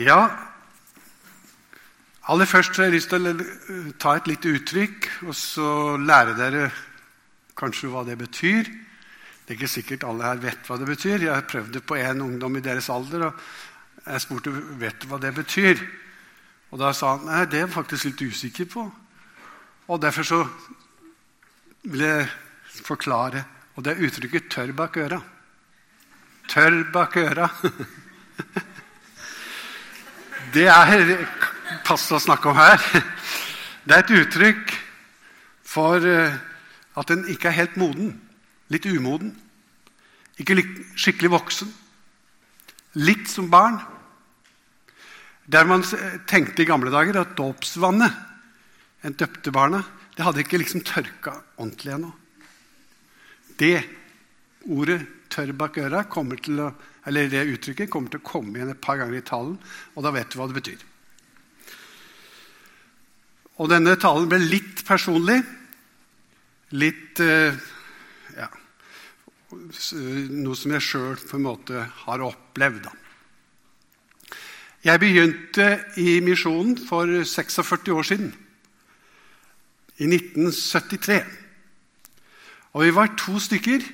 Ja, aller først har jeg lyst til å ta et lite uttrykk, og så lære dere kanskje hva det betyr. Det er ikke sikkert alle her vet hva det betyr. Jeg har prøvd det på en ungdom i deres alder. og Jeg spurte vet du hva det betyr. Og da sa han nei, det er jeg faktisk litt usikker på. Og Derfor så vil jeg forklare. Og det er uttrykket 'tørr bak øra'. Tørr bak øra. Det er passe å snakke om her. Det er et uttrykk for eh, at en ikke er helt moden. Litt umoden. Ikke skikkelig voksen. Litt som barn. Der man tenkte i gamle dager at dåpsvannet en døpte barna, det hadde ikke liksom tørka ordentlig ennå. Det ordet 'tørr bak øra' kommer til å eller det uttrykket kommer til å komme igjen et par ganger i talen, og da vet du hva det betyr. Og denne talen ble litt personlig. Litt eh, ja, Noe som jeg sjøl på en måte har opplevd. Jeg begynte i misjonen for 46 år siden. I 1973. Og vi var to stykker.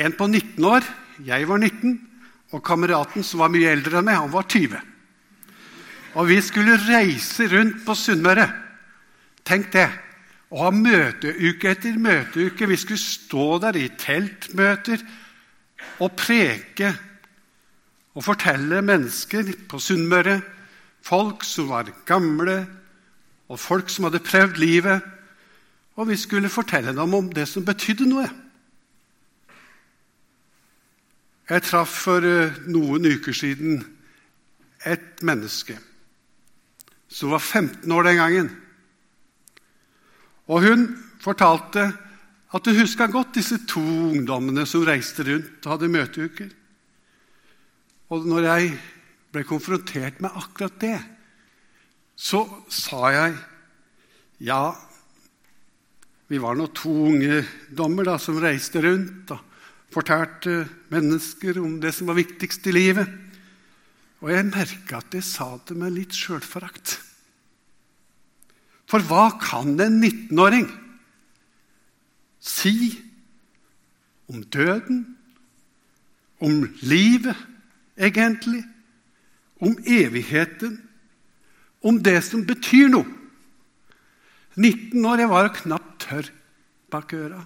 En på 19 år, jeg var 19, og kameraten som var mye eldre enn meg, han var 20. Og vi skulle reise rundt på Sunnmøre. Tenk det. Å ha møteuke etter møteuke. Vi skulle stå der i teltmøter og preke og fortelle mennesker på Sunnmøre, folk som var gamle, og folk som hadde prøvd livet. Og vi skulle fortelle dem om det som betydde noe. Jeg traff for eh, noen uker siden et menneske som var 15 år den gangen. Og hun fortalte at hun huska godt disse to ungdommene som reiste rundt og hadde møteuker. Og når jeg ble konfrontert med akkurat det, så sa jeg ja, vi var nå to ungdommer da, som reiste rundt. da, fortalte mennesker om det som var viktigst i livet. Og jeg merka at jeg sa det med litt sjølforakt. For hva kan en 19-åring si om døden, om livet egentlig, om evigheten, om det som betyr noe? 19 år, jeg var knapt tørr bak øra.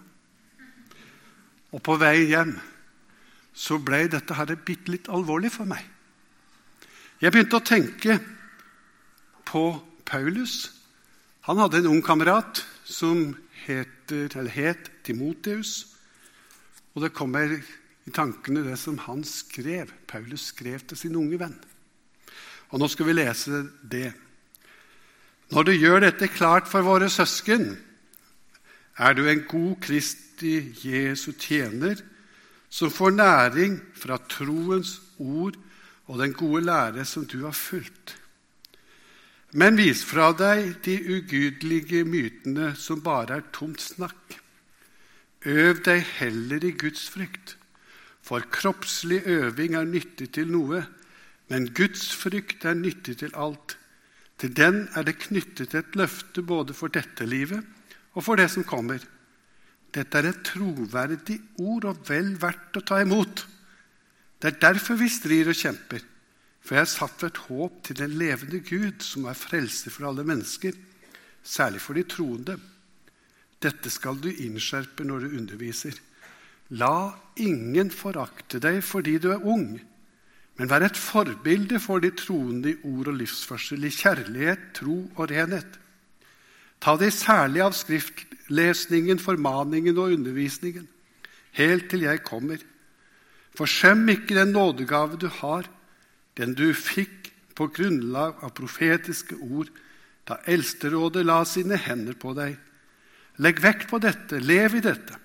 Og på vei hjem så ble dette her bitte litt alvorlig for meg. Jeg begynte å tenke på Paulus. Han hadde en ung kamerat som heter, het Timoteus. Og det kommer i tankene det som han skrev. Paulus skrev til sin unge venn. Og nå skal vi lese det. Når du gjør dette klart for våre søsken, er du en god krist Kristi Jesu tjener, som får næring fra troens ord og den gode lære som du har fulgt. Men vis fra deg de ugudelige mytene som bare er tomt snakk. Øv deg heller i Guds frykt, for kroppslig øving er nyttig til noe, men Guds frykt er nyttig til alt. Til den er det knyttet et løfte både for dette livet og for det som kommer. Dette er et troverdig ord og vel verdt å ta imot. Det er derfor vi strir og kjemper. For jeg har satt et håp til den levende Gud, som er frelse for alle mennesker, særlig for de troende. Dette skal du innskjerpe når du underviser. La ingen forakte deg fordi du er ung, men vær et forbilde for de troende i ord og livsførsel, i kjærlighet, tro og renhet. Ta deg særlig av skriftlesningen, formaningen og undervisningen, helt til jeg kommer. Forsøm ikke den nådegave du har, den du fikk på grunnlag av profetiske ord da Eldsterådet la sine hender på deg. Legg vekt på dette, lev i dette,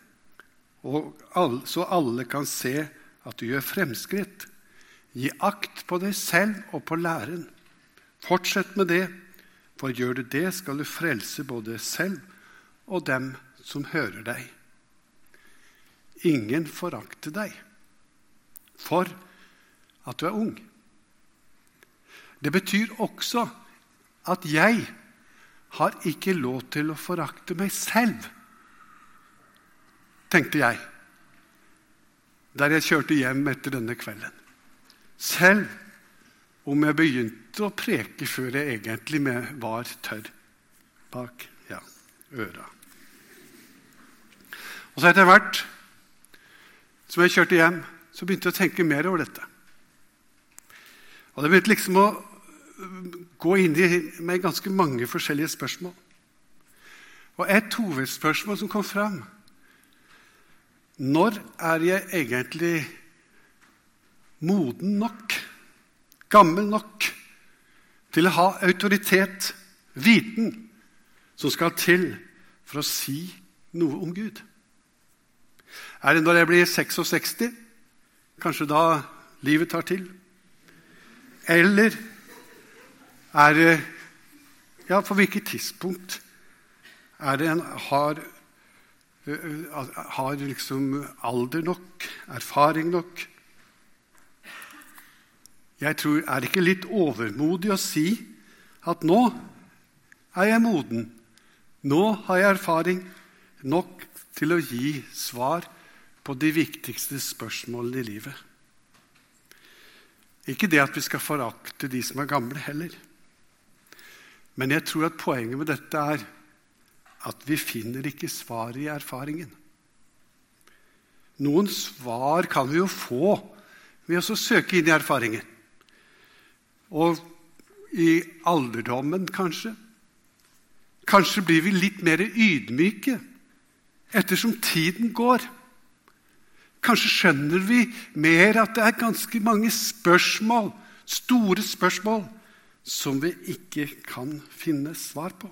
alle, så alle kan se at du gjør fremskritt. Gi akt på deg selv og på læren. Fortsett med det for gjør du det, skal du frelse både selv og dem som hører deg. Ingen forakter deg for at du er ung. Det betyr også at jeg har ikke lov til å forakte meg selv, tenkte jeg der jeg kjørte hjem etter denne kvelden. Selv om jeg begynte å preke før jeg egentlig var tørr bak ja, øra. Og så etter hvert som jeg kjørte hjem, så begynte jeg å tenke mer over dette. Og det begynte liksom å gå inn i meg ganske mange forskjellige spørsmål. Og et hovedspørsmål som kom fram Når er jeg egentlig moden nok, gammel nok, til å ha autoritet, viten, som skal til for å si noe om Gud? Er det når jeg blir 66? Kanskje da livet tar til? Eller er det Ja, på hvilket tidspunkt er det en har, har liksom alder nok, erfaring nok? Jeg tror, Er det ikke litt overmodig å si at nå er jeg moden? Nå har jeg erfaring nok til å gi svar på de viktigste spørsmålene i livet. Ikke det at vi skal forakte de som er gamle, heller. Men jeg tror at poenget med dette er at vi finner ikke svaret i erfaringen. Noen svar kan vi jo få ved å søke inn i erfaringen. Og i alderdommen, kanskje. Kanskje blir vi litt mer ydmyke ettersom tiden går. Kanskje skjønner vi mer at det er ganske mange spørsmål, store spørsmål, som vi ikke kan finne svar på.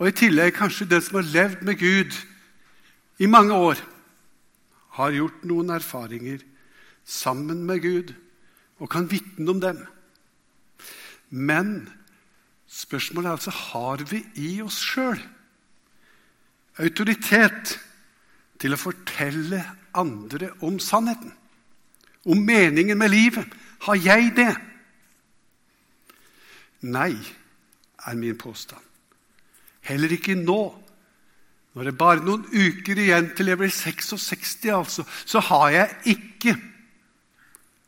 Og i tillegg kanskje den som har levd med Gud i mange år, har gjort noen erfaringer sammen med Gud og kan vitne om dem. Men spørsmålet er altså har vi i oss sjøl autoritet til å fortelle andre om sannheten, om meningen med livet. Har jeg det? Nei, er min påstand. Heller ikke nå. Når det er bare noen uker igjen til jeg blir 66, altså, så har jeg ikke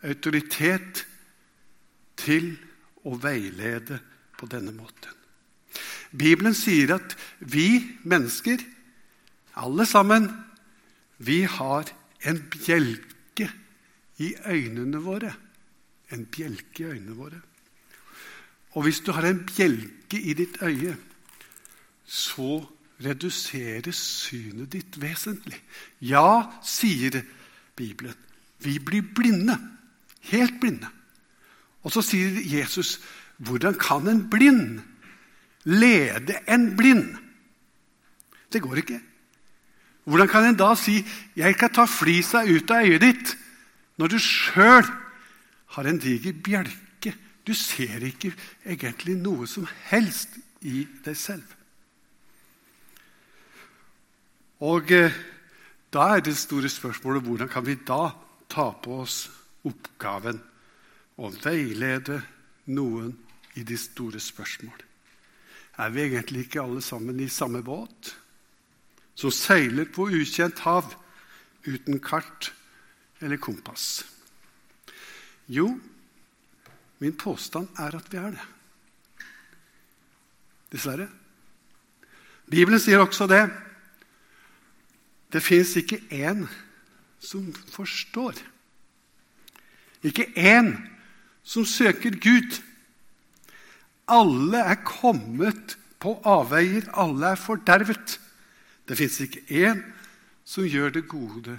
autoritet til å veilede på denne måten. Bibelen sier at vi mennesker, alle sammen, vi har en bjelke i øynene våre. En bjelke i øynene våre. Og hvis du har en bjelke i ditt øye, så reduseres synet ditt vesentlig. Ja, sier Bibelen. Vi blir blinde. Helt blinde. Og så sier Jesus, 'Hvordan kan en blind lede en blind?' Det går ikke. Hvordan kan en da si 'jeg kan ta flisa ut av øyet ditt', når du sjøl har en diger bjelke? Du ser ikke egentlig noe som helst i deg selv. Og eh, da er det store spørsmålet hvordan kan vi da ta på oss oppgaven å veilede noen i de store spørsmål? Er vi egentlig ikke alle sammen i samme båt? som seiler på ukjent hav uten kart eller kompass? Jo, min påstand er at vi er det. Dessverre. Bibelen sier også det. Det fins ikke én som forstår. Ikke én som søker Gud. Alle er kommet på avveier, alle er fordervet. Det fins ikke én som gjør det gode,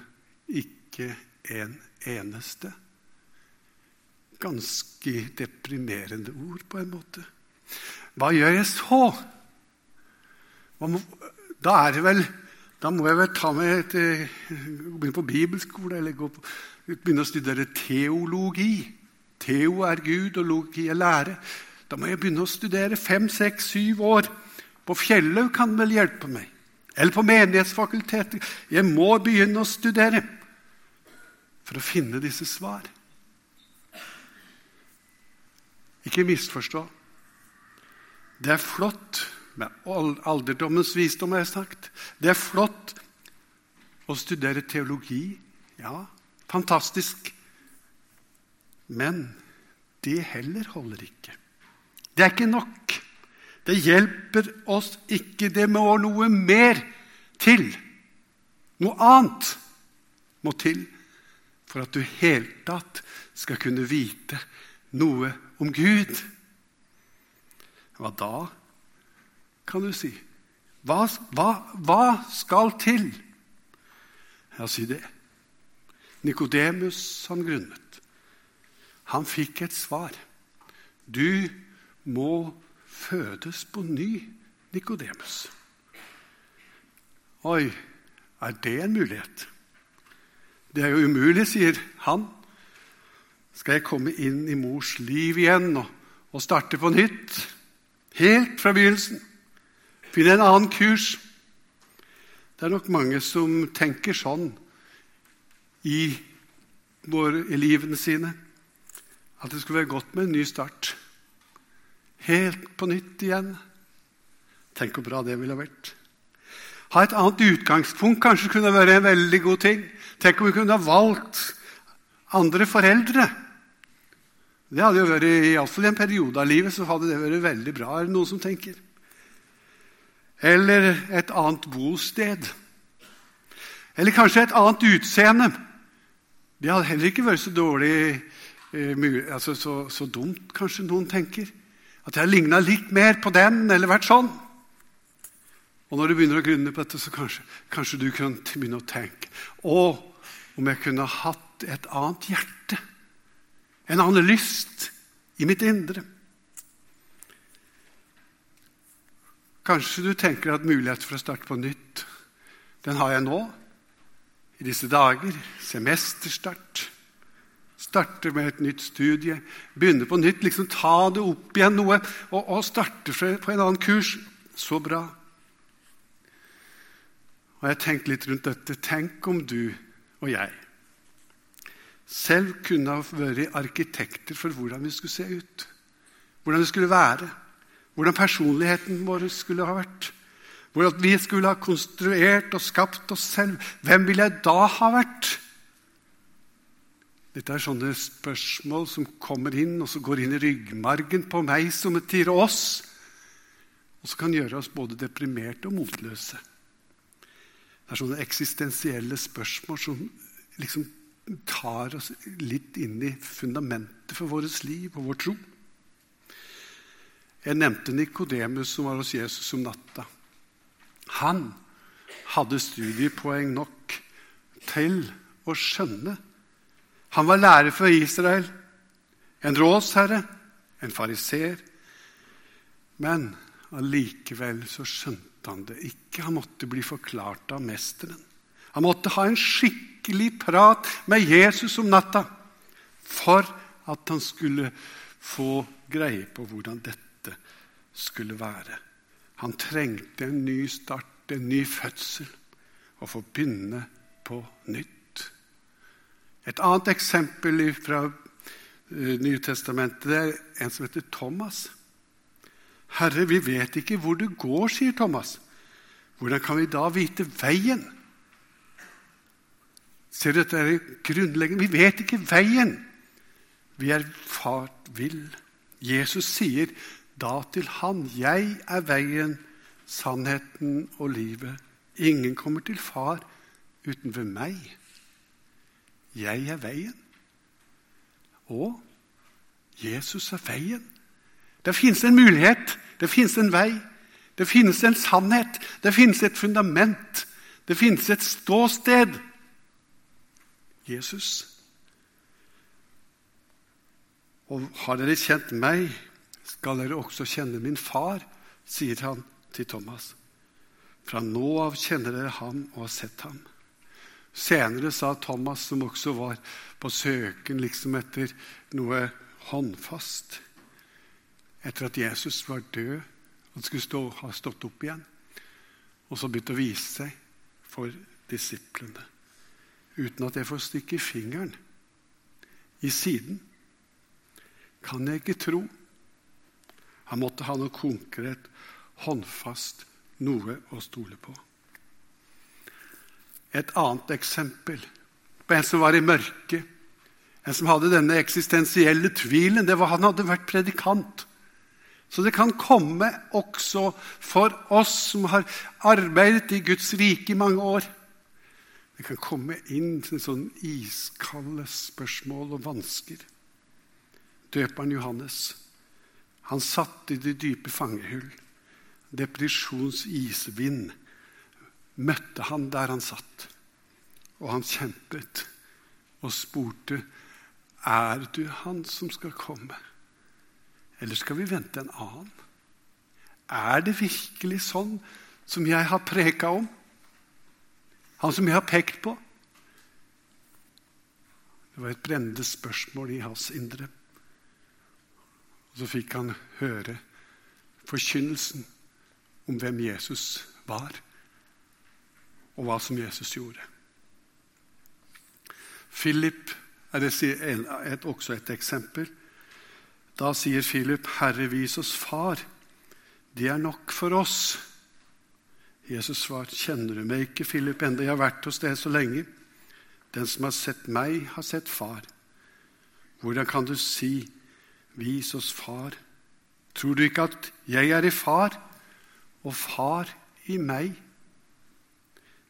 ikke en eneste. Ganske deprimerende ord, på en måte. Hva gjør jeg så? Da er det vel da må jeg vel ta meg et, eh, begynne på bibelskole eller på, begynne å studere teologi. Teo er Gud, og logi er lære. Da må jeg begynne å studere fem, seks, syv år. På Fjellaug kan vel hjelpe meg. Eller på Menighetsfakultetet. Jeg må begynne å studere for å finne disse svar. Ikke misforstå. Det er flott med alderdommens visdom, har jeg sagt. Det er flott å studere teologi. Ja, fantastisk. Men det heller holder ikke. Det er ikke nok. Det hjelper oss ikke. Det må noe mer til. Noe annet må til for at du i hele tatt skal kunne vite noe om Gud. Hva da, kan du si? Hva, hva, hva skal til? Ja, si det. Nikodemus, han grunnet. Han fikk et svar. Du må fødes på ny, Nikodemus. Oi, er det en mulighet? Det er jo umulig, sier han. Skal jeg komme inn i mors liv igjen og, og starte på nytt? Helt fra begynnelsen? Finne en annen kurs? Det er nok mange som tenker sånn i, våre, i livene sine. At det skulle være godt med en ny start. Helt på nytt igjen. Tenk hvor bra det ville vært. Ha et annet utgangspunkt kanskje kunne være en veldig god ting. Tenk om vi kunne ha valgt andre foreldre. Det hadde jo vært, Iallfall i en periode av livet så hadde det vært veldig bra. Er det noen som tenker? Eller et annet bosted. Eller kanskje et annet utseende. Det hadde heller ikke vært så dårlig, eh, altså så, så dumt, kanskje noen tenker. At jeg ligna litt mer på den, eller vært sånn. Og når du begynner å grunne på dette, så kanskje, kanskje du kan begynne å tenke Å, om jeg kunne hatt et annet hjerte, en annen lyst i mitt indre. Kanskje du tenker at mulighet for å starte på nytt, den har jeg nå, i disse dager. Semesterstart. Starte med et nytt studie. Begynne på nytt. liksom Ta det opp igjen noe og, og starte på en annen kurs. Så bra. Og Jeg tenkte litt rundt dette. Tenk om du og jeg selv kunne ha vært arkitekter for hvordan vi skulle se ut. Hvordan vi skulle være. Hvordan personligheten vår skulle ha vært. Hvordan vi skulle ha konstruert og skapt oss selv. Hvem ville jeg da ha vært? Dette er sånne spørsmål som kommer inn og så går inn i ryggmargen på meg som et til oss, og som kan gjøre oss både deprimerte og motløse. Det er sånne eksistensielle spørsmål som liksom tar oss litt inn i fundamentet for vårt liv og vår tro. Jeg nevnte Nikodemus som var hos Jesus om natta. Han hadde studiepoeng nok til å skjønne han var lærer for Israel, en rådsherre, en fariser. Men allikevel så skjønte han det ikke. Han måtte bli forklart av mesteren. Han måtte ha en skikkelig prat med Jesus om natta for at han skulle få greie på hvordan dette skulle være. Han trengte en ny start, en ny fødsel, å få begynne på nytt. Et annet eksempel fra eh, Nytestamentet er en som heter Thomas. 'Herre, vi vet ikke hvor du går', sier Thomas. 'Hvordan kan vi da vite veien?' Ser du, dette er grunnleggende. Vi vet ikke veien. Vi er fart vill. Jesus sier da til han, 'Jeg er veien, sannheten og livet.' Ingen kommer til far uten ved meg. 'Jeg er veien'. Og Jesus er veien. Det finnes en mulighet, det finnes en vei, det finnes en sannhet, det finnes et fundament, det finnes et ståsted. Jesus. Og har dere kjent meg, skal dere også kjenne min far, sier han til Thomas. Fra nå av kjenner dere ham og har sett ham. Senere sa Thomas, som også var på søken liksom etter noe håndfast Etter at Jesus var død og skulle stå, ha stått opp igjen, og så begynte å vise seg for disiplene uten at jeg får stikke fingeren i siden, kan jeg ikke tro Han måtte ha noe konkret, håndfast, noe å stole på. Et annet eksempel på en som var i mørket, en som hadde denne eksistensielle tvilen, det var han hadde vært predikant. Så det kan komme også for oss som har arbeidet i Guds rike i mange år. Det kan komme inn til sånn iskalde spørsmål og vansker. Døperen Johannes han satt i det dype fangehull. Depresjons isvind møtte han der han satt. Og han kjempet og spurte er du han som skal komme, eller skal vi vente en annen? Er det virkelig sånn som jeg har preka om? Han som jeg har pekt på? Det var et brennende spørsmål i hans indre. Og så fikk han høre forkynnelsen om hvem Jesus var, og hva som Jesus gjorde. Philip er et, også et eksempel. Da sier Philip, 'Herre, vis oss Far. Det er nok for oss.' Jesus svar, 'Kjenner du meg ikke, Philip, enda jeg har vært hos deg så lenge?' 'Den som har sett meg, har sett Far.' Hvordan kan du si, 'Vis oss Far'? Tror du ikke at jeg er i Far, og Far i meg?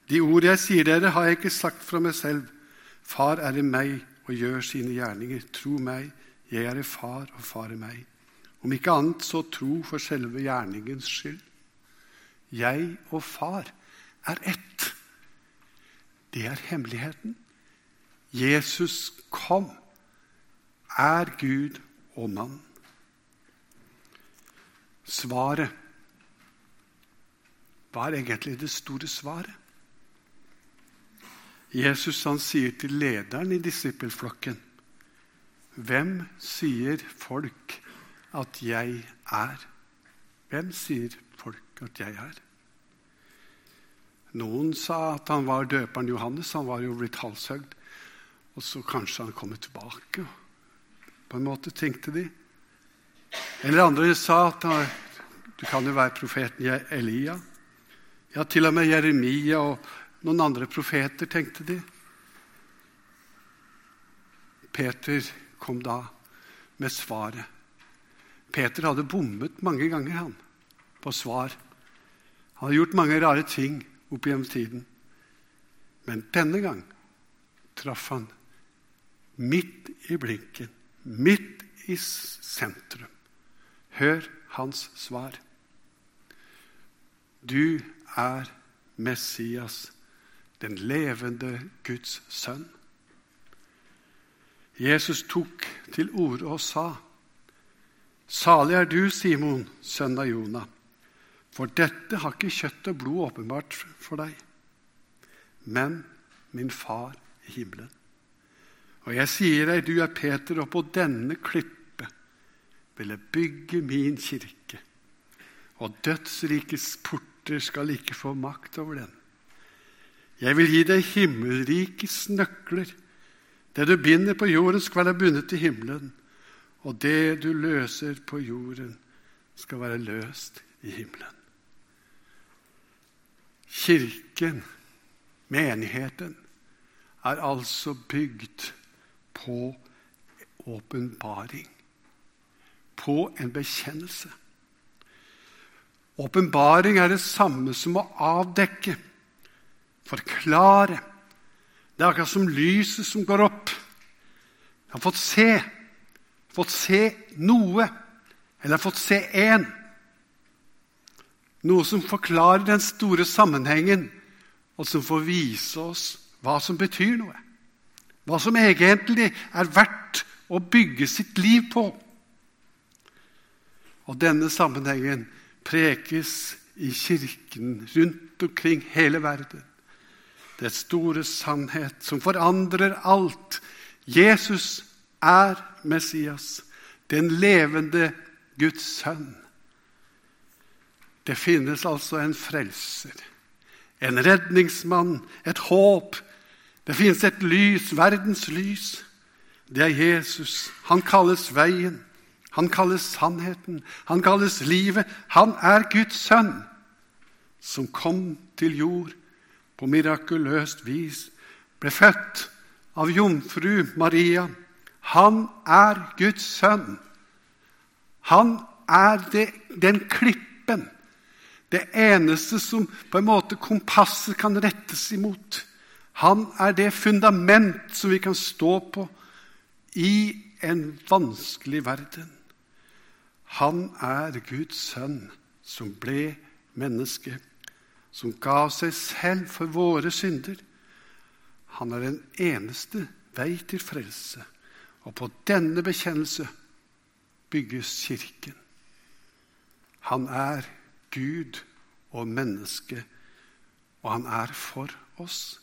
De ord jeg sier dere, har jeg ikke sagt fra meg selv. Far er i meg og gjør sine gjerninger. Tro meg, jeg er i Far, og Far i meg. Om ikke annet, så tro for selve gjerningens skyld. Jeg og Far er ett. Det er hemmeligheten. Jesus kom, er Gud og mann. Svaret Hva er egentlig det store svaret? Jesus han sier til lederen i disippelflokken Hvem sier folk at jeg er? Hvem sier folk at jeg er? Noen sa at han var døperen Johannes. Han var jo blitt halshøgd. Og så kanskje han kommer tilbake. På en måte, tenkte de. Eller andre sa at du kan jo være profeten Elia. Ja, til og med Jeremia og noen andre profeter, tenkte de. Peter kom da med svaret. Peter hadde bommet mange ganger han, på svar. Han hadde gjort mange rare ting opp gjennom tiden. Men denne gang traff han midt i blinken, midt i sentrum. Hør hans svar. Du er Messias, den levende Guds sønn. Jesus tok til orde og sa, Salig er du, Simon, sønn av Jonah, for dette har ikke kjøtt og blod åpenbart for deg, men min far i himmelen. Og jeg sier deg, du er Peter, og på denne klippe vil jeg bygge min kirke, og dødsrikets porter skal ikke få makt over den. Jeg vil gi deg himmelrikets nøkler. Det du binder på jorden, skal være bundet i himmelen. Og det du løser på jorden, skal være løst i himmelen. Kirken, menigheten, er altså bygd på åpenbaring. På en bekjennelse. Åpenbaring er det samme som å avdekke forklare. Det er akkurat som lyset som går opp. Jeg har fått se. Fått se noe. Eller fått se én. Noe som forklarer den store sammenhengen, og som får vise oss hva som betyr noe. Hva som egentlig er verdt å bygge sitt liv på. Og denne sammenhengen prekes i kirken rundt omkring hele verden det store sannhet som forandrer alt. Jesus er Messias, den levende Guds sønn. Det finnes altså en frelser, en redningsmann, et håp. Det finnes et lys, verdens lys. Det er Jesus. Han kalles veien. Han kalles sannheten. Han kalles livet. Han er Guds sønn, som kom til jord på mirakuløst vis, ble født av jomfru Maria. Han er Guds sønn. Han er det, den klippen, det eneste som på en måte kompasset kan rettes imot. Han er det fundament som vi kan stå på i en vanskelig verden. Han er Guds sønn som ble menneske, som ga seg selv for våre synder. Han er den eneste vei til frelse, og på denne bekjennelse bygges Kirken. Han er Gud og menneske, og han er for oss.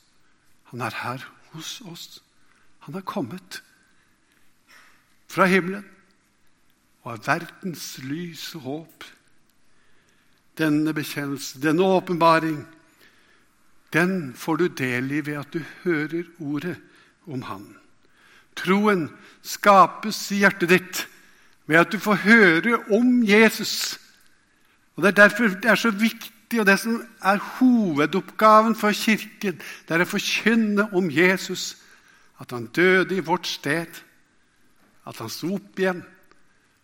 Han er her hos oss. Han er kommet fra himmelen og er verdens lys og håp. Denne bekjennelse, denne åpenbaring, den får du del i ved at du hører ordet om Han. Troen skapes i hjertet ditt ved at du får høre om Jesus. Og Det er derfor det er så viktig, og det som er hovedoppgaven for Kirken, det er å forkynne om Jesus. At han døde i vårt sted, at han sto opp igjen,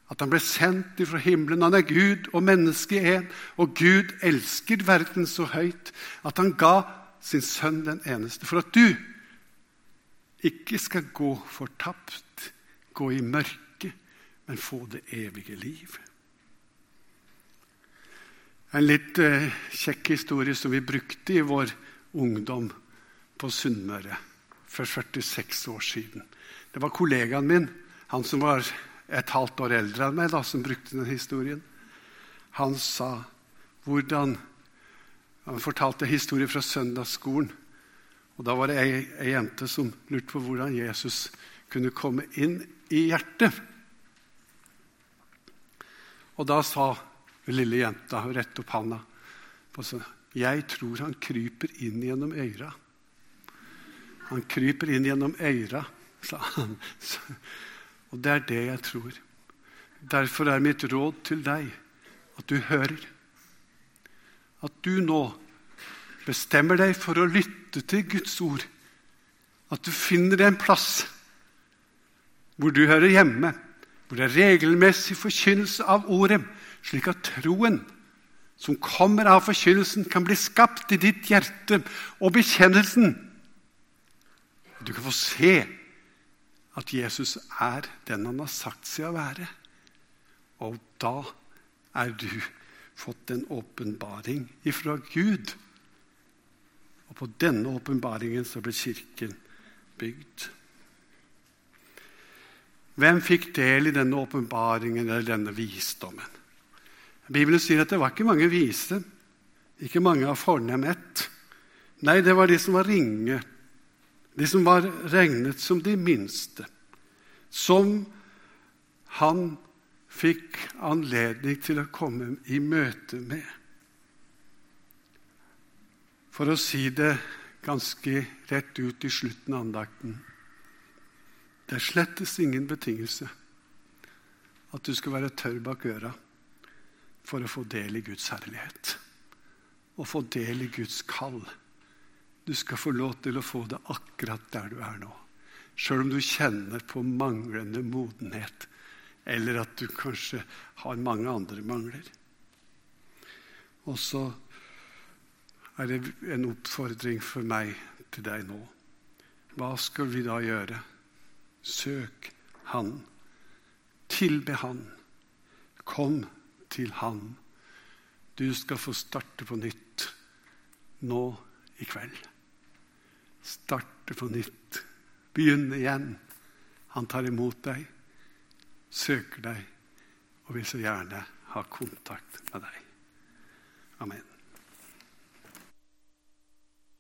at han ble sendt ifra himmelen. Han er Gud og menneske én, og Gud elsker verden så høyt at han ga sin sønn den eneste, for at du ikke skal gå fortapt, gå i mørket, men få det evige liv. En litt eh, kjekk historie som vi brukte i vår ungdom på Sunnmøre for 46 år siden. Det var kollegaen min, han som var et halvt år eldre enn meg, da, som brukte den historien. Han sa hvordan Han fortalte historier fra søndagsskolen. Og Da var det ei, ei jente som lurte på hvordan Jesus kunne komme inn i hjertet. Og da sa den lille jenta og rettet opp handa jeg tror han kryper inn gjennom øyra. Han kryper inn gjennom øyra, sa han. Og det er det jeg tror. Derfor er mitt råd til deg at du hører. At du nå bestemmer deg for å lytte til Guds ord. At du finner en plass hvor du hører hjemme, hvor det er regelmessig forkynnelse av ordet, slik at troen som kommer av forkynnelsen, kan bli skapt i ditt hjerte, og bekjennelsen Du kan få se at Jesus er den han har sagt seg å være. Og da er du fått en åpenbaring ifra Gud. Og på denne åpenbaringen så ble Kirken bygd. Hvem fikk del i denne åpenbaringen eller denne visdommen? Bibelen sier at det var ikke mange vise, ikke mange av fornem ett. Nei, det var de som var ringe, de som var regnet som de minste, som han fikk anledning til å komme i møte med. For å si det ganske rett ut i slutten av andakten Det er slettes ingen betingelse at du skal være tørr bak øra for å få del i Guds herlighet. Og få del i Guds kall. Du skal få lov til å få det akkurat der du er nå. Sjøl om du kjenner på manglende modenhet, eller at du kanskje har mange andre mangler. Og så er det en oppfordring for meg til deg nå. Hva skal vi da gjøre? Søk Han. Tilbe Han. Kom til Han. Du skal få starte på nytt nå i kveld starte på nytt, begynne igjen. Han tar imot deg, søker deg og vil så gjerne ha kontakt med deg. Amen.